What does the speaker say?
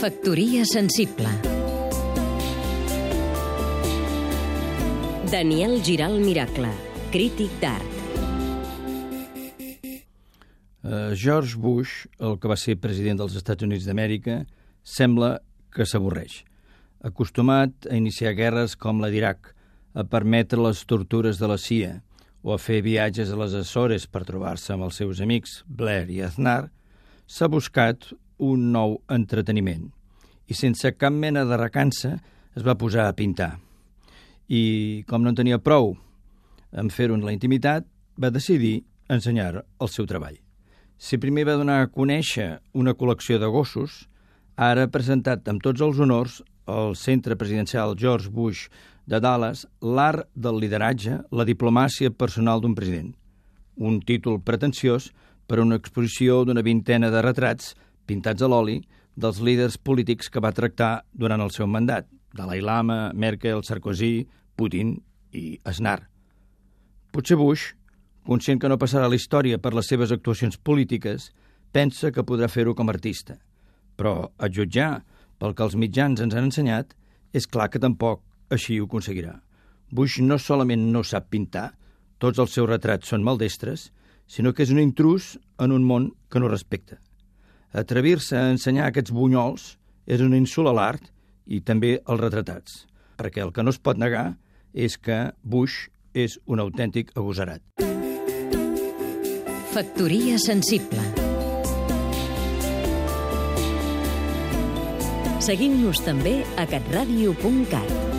Factoria sensible. Daniel Giral Miracle, crític d'art. Uh, George Bush, el que va ser president dels Estats Units d'Amèrica, sembla que s'avorreix. Acostumat a iniciar guerres com la d'Iraq, a permetre les tortures de la CIA o a fer viatges a les Açores per trobar-se amb els seus amics Blair i Aznar, s'ha buscat un nou entreteniment i sense cap mena de recança es va posar a pintar. I, com no en tenia prou en fer-ho en la intimitat, va decidir ensenyar el seu treball. Si primer va donar a conèixer una col·lecció de gossos, ara presentat amb tots els honors al centre presidencial George Bush de Dallas l'art del lideratge, la diplomàcia personal d'un president. Un títol pretensiós per a una exposició d'una vintena de retrats pintats a l'oli dels líders polítics que va tractar durant el seu mandat, Dalai Lama, Merkel, Sarkozy, Putin i Aznar. Potser Bush, conscient que no passarà la història per les seves actuacions polítiques, pensa que podrà fer-ho com a artista. Però, a jutjar pel que els mitjans ens han ensenyat, és clar que tampoc així ho aconseguirà. Bush no solament no sap pintar, tots els seus retrats són maldestres, sinó que és un intrus en un món que no respecta. Atrevir-se a ensenyar aquests bunyols és un insult a l'art i també als retratats, perquè el que no es pot negar és que Bush és un autèntic agosarat. Factoria sensible Seguim-nos també a catradio.cat